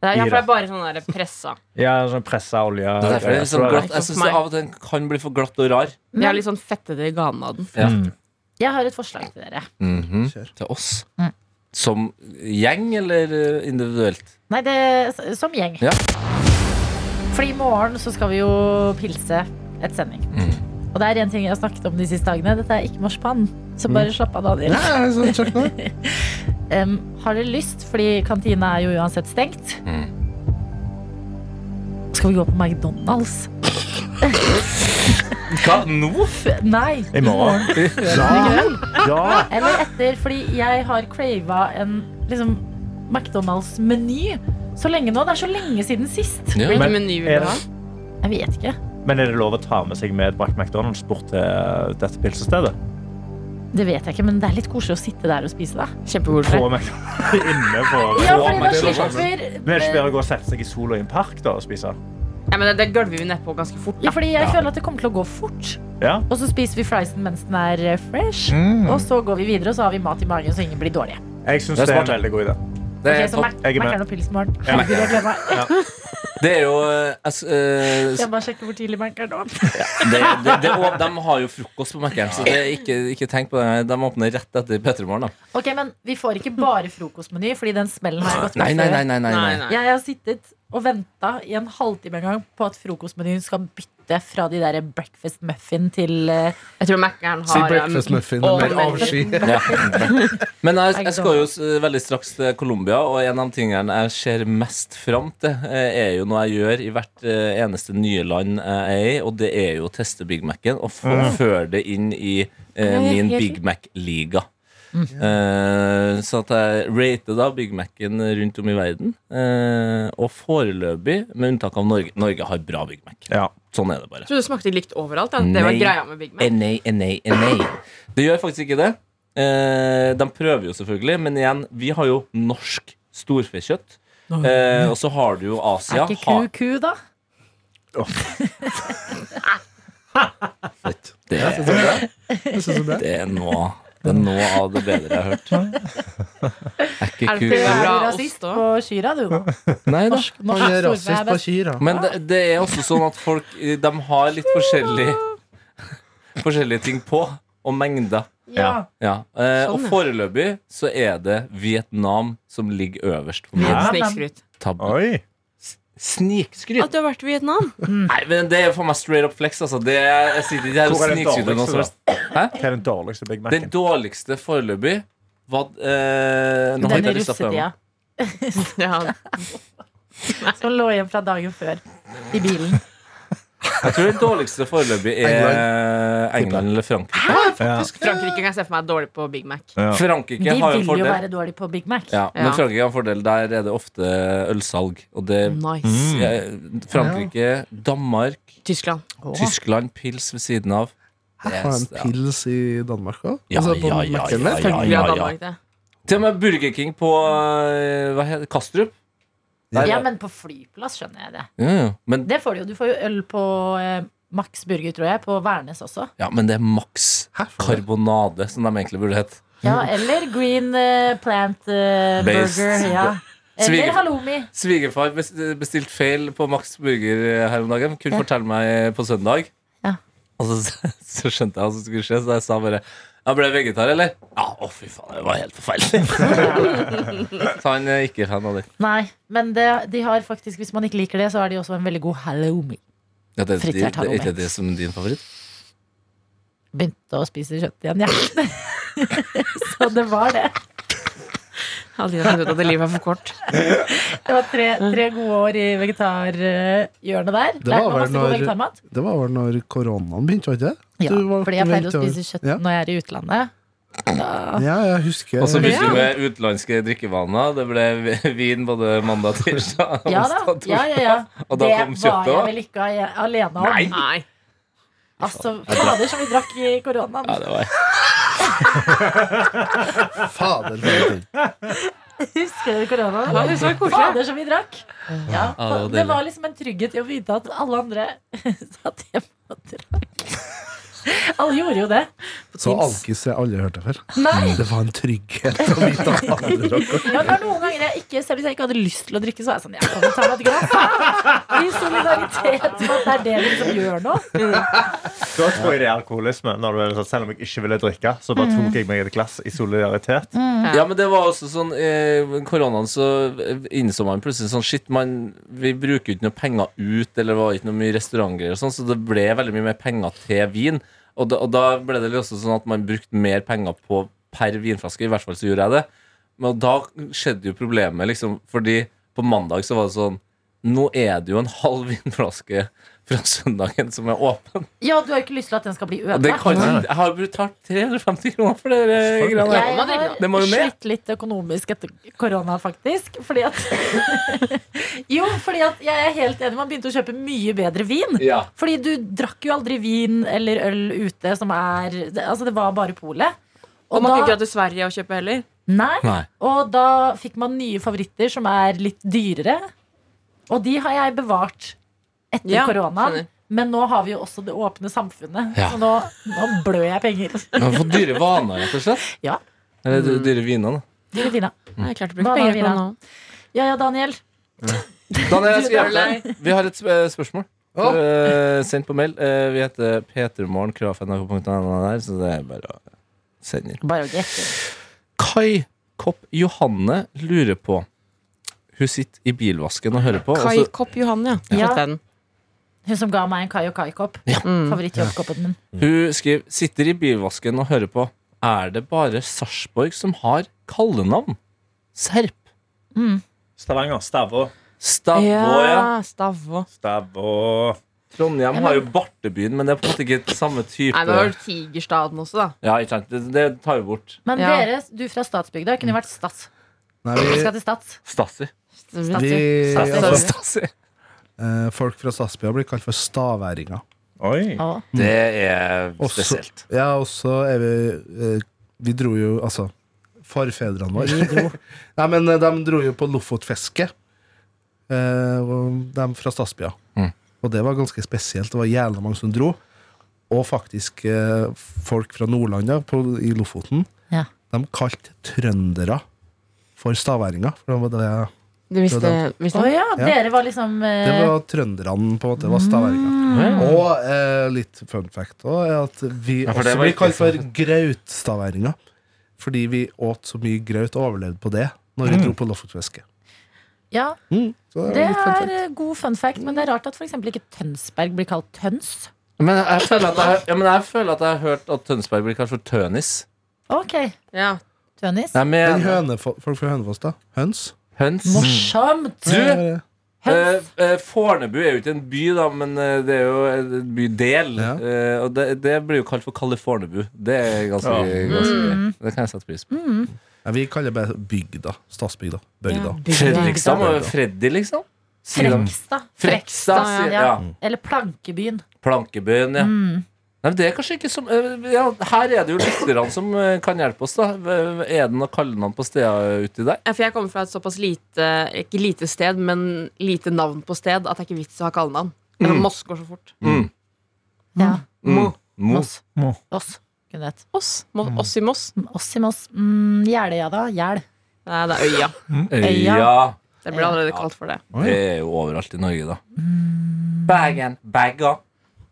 Det er, ja, for det er bare sånn der pressa. Ja, sånn pressa olje. Det er derfor det er sånn glatt. Jeg syns av og til den kan bli for glatt og rar. Jeg har litt sånn fettete i ganen av den. Ja. Mm. Jeg har et forslag til dere. Mm -hmm. Til oss. Mm. Som gjeng eller eh, individuelt? Nei, det er som gjeng. Ja. Fordi i morgen så skal vi jo pilse et sending. Mm. Og det er en ting jeg har snakket om de siste dagene. Dette er ikke marsipan. Så Mm. bare slapp av, Daniel. Nei. Um, har dere lyst, fordi kantina er jo uansett stengt, Mm. skal vi gå på McDonald's? Hva? Nå? F nei. I morgen. Ja. Ja. Eller etter, fordi jeg har crava en liksom, McDonald's-meny så lenge nå. Det er så lenge siden sist. Ja. Hvilken Men meny vil er du ha? Jeg vet ikke. Men er det lov å ta med seg medbrakt McDonald's bort til dette pilsestedet? Det vet jeg ikke, men det er litt koselig å sitte der og spise det. Kjempekoselig. På. McDonald's. Inne på Ja, fordi da slipper Men er det ikke bedre å gå og sette seg i sola i en park da og spise? Ja, men det, det gulver vi nedpå ganske fort. Ja, fordi jeg Ja. føler at det kommer til å gå fort. Ja. Og så spiser vi friesen mens den er eh, fresh. Mm. Og så går vi videre, og så har vi mat i magen så ingen blir dårlige. Jeg syns Det er det er en veldig god idé. Det Ok, er, så. Mac- Jeg er med. Mækkern og pils i morgen. Ja. Herregud, jeg gleder meg. Det er jo uh, uh, eh, Jeg bare sjekker hvor tidlig Mækkern er. det, det, det, De har jo frokost på Mækkern, så det er ikke, ikke tenk på det. De åpner rett etter P3 Morgen. da. Ok, men vi får ikke bare frokostmeny, fordi den smellen har gått nei. nei, nei, Nei, nei. nei. Jeg har sittet og venta i en halvtime en gang på at frokostmenyen skal bytte fra de der breakfast muffin til eh, Jeg tror Si har breakfast um, muffin og mer avsky. Ja. Men jeg, jeg skal jo veldig straks til Colombia, og en av tingene jeg ser mest fram til, eh, er jo noe jeg gjør i hvert eh, eneste nye land jeg er i, og det er jo å teste Big Mac-en og få, føre det inn i eh, min Big Mac-liga. Eh, så at jeg rater da Big Mac-en rundt om i verden. Uh, og foreløpig, med unntak av Norge Norge har bra Big Mac. Ja. Sånn er det bare. Jeg trodde det smakte likt overalt. Ja. Det var greia med Big Mac. Nei, nei, nei. Det gjør faktisk ikke det. Uh, de prøver jo selvfølgelig, men igjen, vi har jo norsk storfekjøtt. Eh, og så har du jo Asia. Er ikke har- ku ku, da? Fett. det, det det er det, er noe, det er noe av det bedre jeg har hørt. Er ikke Er Du er rasist på Kyra, du nå. Nei da. Norsk, norsk rasist på kyra. Men det, det er også sånn at folk De har litt forskjellige Forskjellige ting på, og mengder. Ja. Ja. Eh, og Sånn, ja. foreløpig så er det Vietnam som ligger øverst på min Ja. Snikskryt. Oi. Snikskryt. At du har vært i Vietnam? Nei, men Det er for meg straight up flex. Altså. Det, jeg sitter ikke her og Hvor er den snikskryter dårligste, helst. Hæ? Hva er den dårligste Big Den Mac-en? dårligste foreløpig var eh, Nå har Den ikke lyst til å prøve russetida Ja. som lå igjen fra dagen før i bilen. Jeg tror det dårligste foreløpig er England eller Frankrike. Hæ, Ja. Frankrike kan jeg se for meg er dårlig på Big Mac. Ja. Frankrike De har jo vil jo fordel. være dårlig på Big Mac. Ja, men Ja. Frankrike har en fordel. Der er det ofte ølsalg. Og det Nice. eh, Frankrike, Danmark, Tyskland. Tyskland, pils ved siden av. Det er- Har en pils i Danmark òg? Ja, altså, på ja, ja, ja, ja. Danmark det. Til og med Burger King på eh, hva heter, det, Kastrup. Der, Ja, men på flyplass skjønner jeg det. ja, ja. Men, Det får du jo. Du får jo øl på eh, Max Burger, tror jeg, på Værnes også. ja, men det er Max? Karbonade, som de egentlig burde hett. Ja, eller Green eh, Plant eh, Burger. Ja. Eller halloumi. Svigerfar bes- bestilte feil på Max Burger her om dagen. Kunne Ja. fortelle meg på søndag. Ja. Og så, så skjønte jeg hva som skulle skje, så jeg sa bare jeg ble vegetar, eller? Ja, å fy faen, det var helt forferdelig. så han er ikke fan av det. Nei, men det, de har faktisk, hvis man ikke liker det, så har de også en veldig god halloumi. Ja, det, det, det, er ikke det som er din favoritt? Begynte å spise kjøtt igjen, jeg. så det var det. Aldri funnet ut at livet er for kort. Det var tre, tre gode år i vegetarhjørnet der. Det var vel når- Det var vel når koronaen begynte, var ikke det? Ja, var fordi jeg pleide å spise kjøtt Ja. når jeg er i utlandet. Da, Ja, jeg husker Og så begynte vi med utenlandske drikkevaner. Det ble vin både mandag, tirsdag, ja da. onsdag, Ja, ja, ja. Og da det kom var jeg vel ikke alene om. Nei. Nei. Altså, fader som vi drakk i koronaen. Ja, det var Fader, for en ting. Husker du korona? Ja, det var koselig. Fader som vi drakk. Ja, Ja, det var det var liksom en trygghet i å vite at alle andre satt hjemme og drakk. Alle gjorde jo det. på Så alkis har jeg aldri hørt det før. Nei. Det var en trygghet å vite at alle drakk. Ja, det var noen ganger jeg ikke, Selv hvis jeg ikke hadde lyst til å drikke, så var jeg sånn Jeg kan jo ta meg et glass. I solidaritet med at det er det vi liksom gjør nå. Da tror jeg det er alkoholisme. Når du sånn, selv om jeg ikke ville drikke, så bare tok jeg meg et glass i solidaritet. Ja, men det var også sånn I koronaen så innså man plutselig sånn Shit, man, vi bruker jo ikke noe penger ut, eller det var ikke noe mye restaurantgreier og sånn, så det ble veldig mye mer penger til vin. Og da, og da ble det også sånn at man brukte mer penger på per vinflaske. I hvert fall så gjorde jeg det. Men da skjedde jo problemet, liksom, fordi på mandag så var det sånn Nå er det jo en halv vinflaske fra søndagen som er åpen. Ja, du har ikke lyst til at den skal bli Og det kan, ødelagt. jeg har betalt 350 kroner for det eh. Jeg har Det må jo med. slitt litt økonomisk etter korona, faktisk. Fordi at Jo, fordi at jeg er helt enig. Man begynte å kjøpe mye bedre vin. Ja. Fordi du drakk jo aldri vin eller øl ute som er Altså, det var bare polet. Og man kan ikke dra til Sverige og kjøpe heller. Nei. Nei. Og da fikk man nye favoritter som er litt dyrere. Og de har jeg bevart etter Ja, koronaen. Men nå har vi jo også det åpne samfunnet. Ja. Så nå, nå blør jeg penger. Du har fått dyre vaner, rett og slett. Ja. Eller dy- dyre viner, da. Dyre viner. Mm. jeg klarte å bruke penger på nå. Ja ja, Daniel. Daniel, jeg skal hjelpe deg. Vi har et sp- spørsmål. Oh. Uh, sendt på mail. Uh, vi heter Petermorgen, krafnrk.no der, så det er bare å sende inn. Bare å gjette. Kai Kopp Johanne lurer på Hun sitter i bilvasken og hører på. Kai Kopp Johanne, ja. Ja. Hun som ga meg en Kai og Kai-kopp. Ja. Favorittjobbkoppen min. Hun skriver Sitter i bilvasken og hører på. Er det bare Sarpsborg som har kallenavn? Serp. Stavanger. Stavå. Stavå, ja. Stavå. Stavå. Trondheim har jo Bartebyen, men det er på en måte ikke samme type Nei, men har du Tigerstaden også, da. Ja, ikke sant. Det, det tar vi bort. Men Ja. dere, du fra Statsbygda, kunne vært Stats. Nei, Vi vi, skal til Stats. Stasi. vi, Stassi. Stassi. Stasi. eh, folk fra Stadsbygda blir kalt for staværinger. Oi. Å. Det er Også- spesielt. Ja, og så er vi eh, Vi dro jo, altså Forfedrene våre. Nei, men eh, de dro jo på Lofotfiske. Eh, de fra Stadsbya. Mm. Og det var ganske spesielt. Det var jævla mange som dro. Og faktisk eh, folk fra Nordland i Lofoten. Ja. De kalte trøndere for staværinger. For det var det visste, visste det? ja, Ja. dere var liksom eh, Det var trønderne, på en måte. var staværinger. Og eh, litt fun fact òg er at vi Ja, også blir kalt for grautstaværinger. Fordi vi åt så mye graut og overlevde på det når vi dro på Lofotfiske. Ja, Mm, det fun er eh, god fun fact, men det er rart at f.eks. ikke Tønsberg blir kalt Tøns. Men jeg føler at jeg, ja, men jeg, føler at jeg har hørt at Tønsberg blir kalt for Tønis. Ok, Ja. Tønis. Nei, Men Den hønefo- folk fra Hønefoss, da? Høns? Høns. Morsomt! Du, Høns. Eh, eh, Fornebu er jo ikke en by, da, men eh, det er jo en bydel. Ja. Eh, og det, det blir jo kalt for Kalifornebu. Det er ganske, Ja. ganske Mm. Det kan jeg sette pris på. Ja, vi kaller det bare bygda. Stadsbygda. Bygda. Fredrikstad og Freddy, liksom? Frekstad. Frekstad. Ja. ja. Eller Plankebyen. Plankebyen, ja. Mm. Nei, det er kanskje ikke som eh, ja, Her er det jo lytterne som eh, kan hjelpe oss, da. Er det noe kallenavn på steder uti der? Ja, For jeg kommer fra et såpass lite Ikke lite sted, men lite navn på sted at det er ikke vits å ha kallenavn. Mm. Moss går så fort. Mm. Ja. Mm. Mo. Moss. Mo. Oss. Oss. Mo oss i Moss. Oss i Moss. Mm, Jeløya, da? Jæl. Nei, det er øya. Øya. Det ble allerede kalt for det. Det er jo overalt i Norge, da. Bergen. Bagga.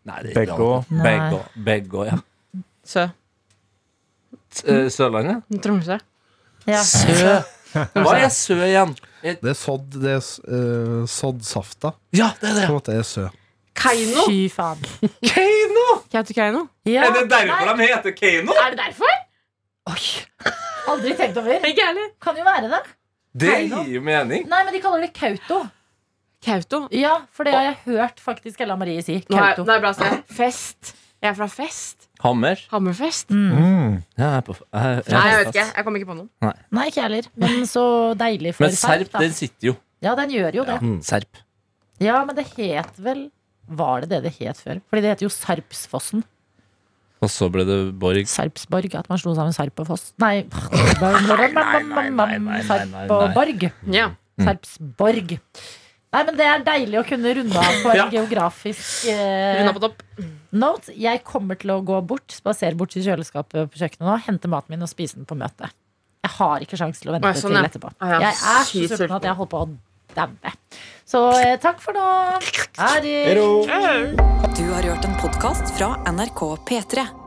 Nei, det er ikke Begå. annet. Begå. Begå, ja. Sø. S- eh, Sørlandet? Tromsø. Ja. Sø. Hva er sø igjen? Det er sodd, det er uh, soddsafta. Ja, det er det. På en måte er sø. Keiino. Fy faen. Keiino! Kautokeino. Ja. Er det derfor de heter Keiino? Er det derfor? Oi. Aldri tenkt over. Ikke jeg heller. Kan jo være det. Det gir jo mening. Nei, men de kaller det Kauto. Kauto. Ja, for det har jeg hørt faktisk Ella Marie si. Er, Kauto. Nei, nei, det. Fest. Jeg er fra Fest. Hammer. Hammerfest. Mm. Mm. jeg er på jeg, jeg, Nei, jeg vet ikke. Jeg kom ikke på noen. Nei, ikke jeg heller. Men så deilig for Men Serp, serp den sitter jo. Ja, den gjør jo det. Serp. Ja, men det het vel Var det det det het før? Fordi det heter jo Sarpsfossen. Og så ble det Borg. Sarpsborg. At man slo sammen Sarp og Foss. Nei. Sarp og Borg. Ja. Sarpsborg. Nei, men Det er deilig å kunne runde av på en Ja. geografisk eh, på topp. note. Jeg kommer til å gå bort, spasere bort til kjøleskapet på kjøkkenet nå, hente maten min og spise den på møtet. Jeg har ikke sjanse til å vente Nei, sånn, til ja. etterpå. Ja. Jeg er så sulten at jeg holder på å daue. Så eh, takk for nå. Ha det. Du har hørt en podkast fra NRK P3.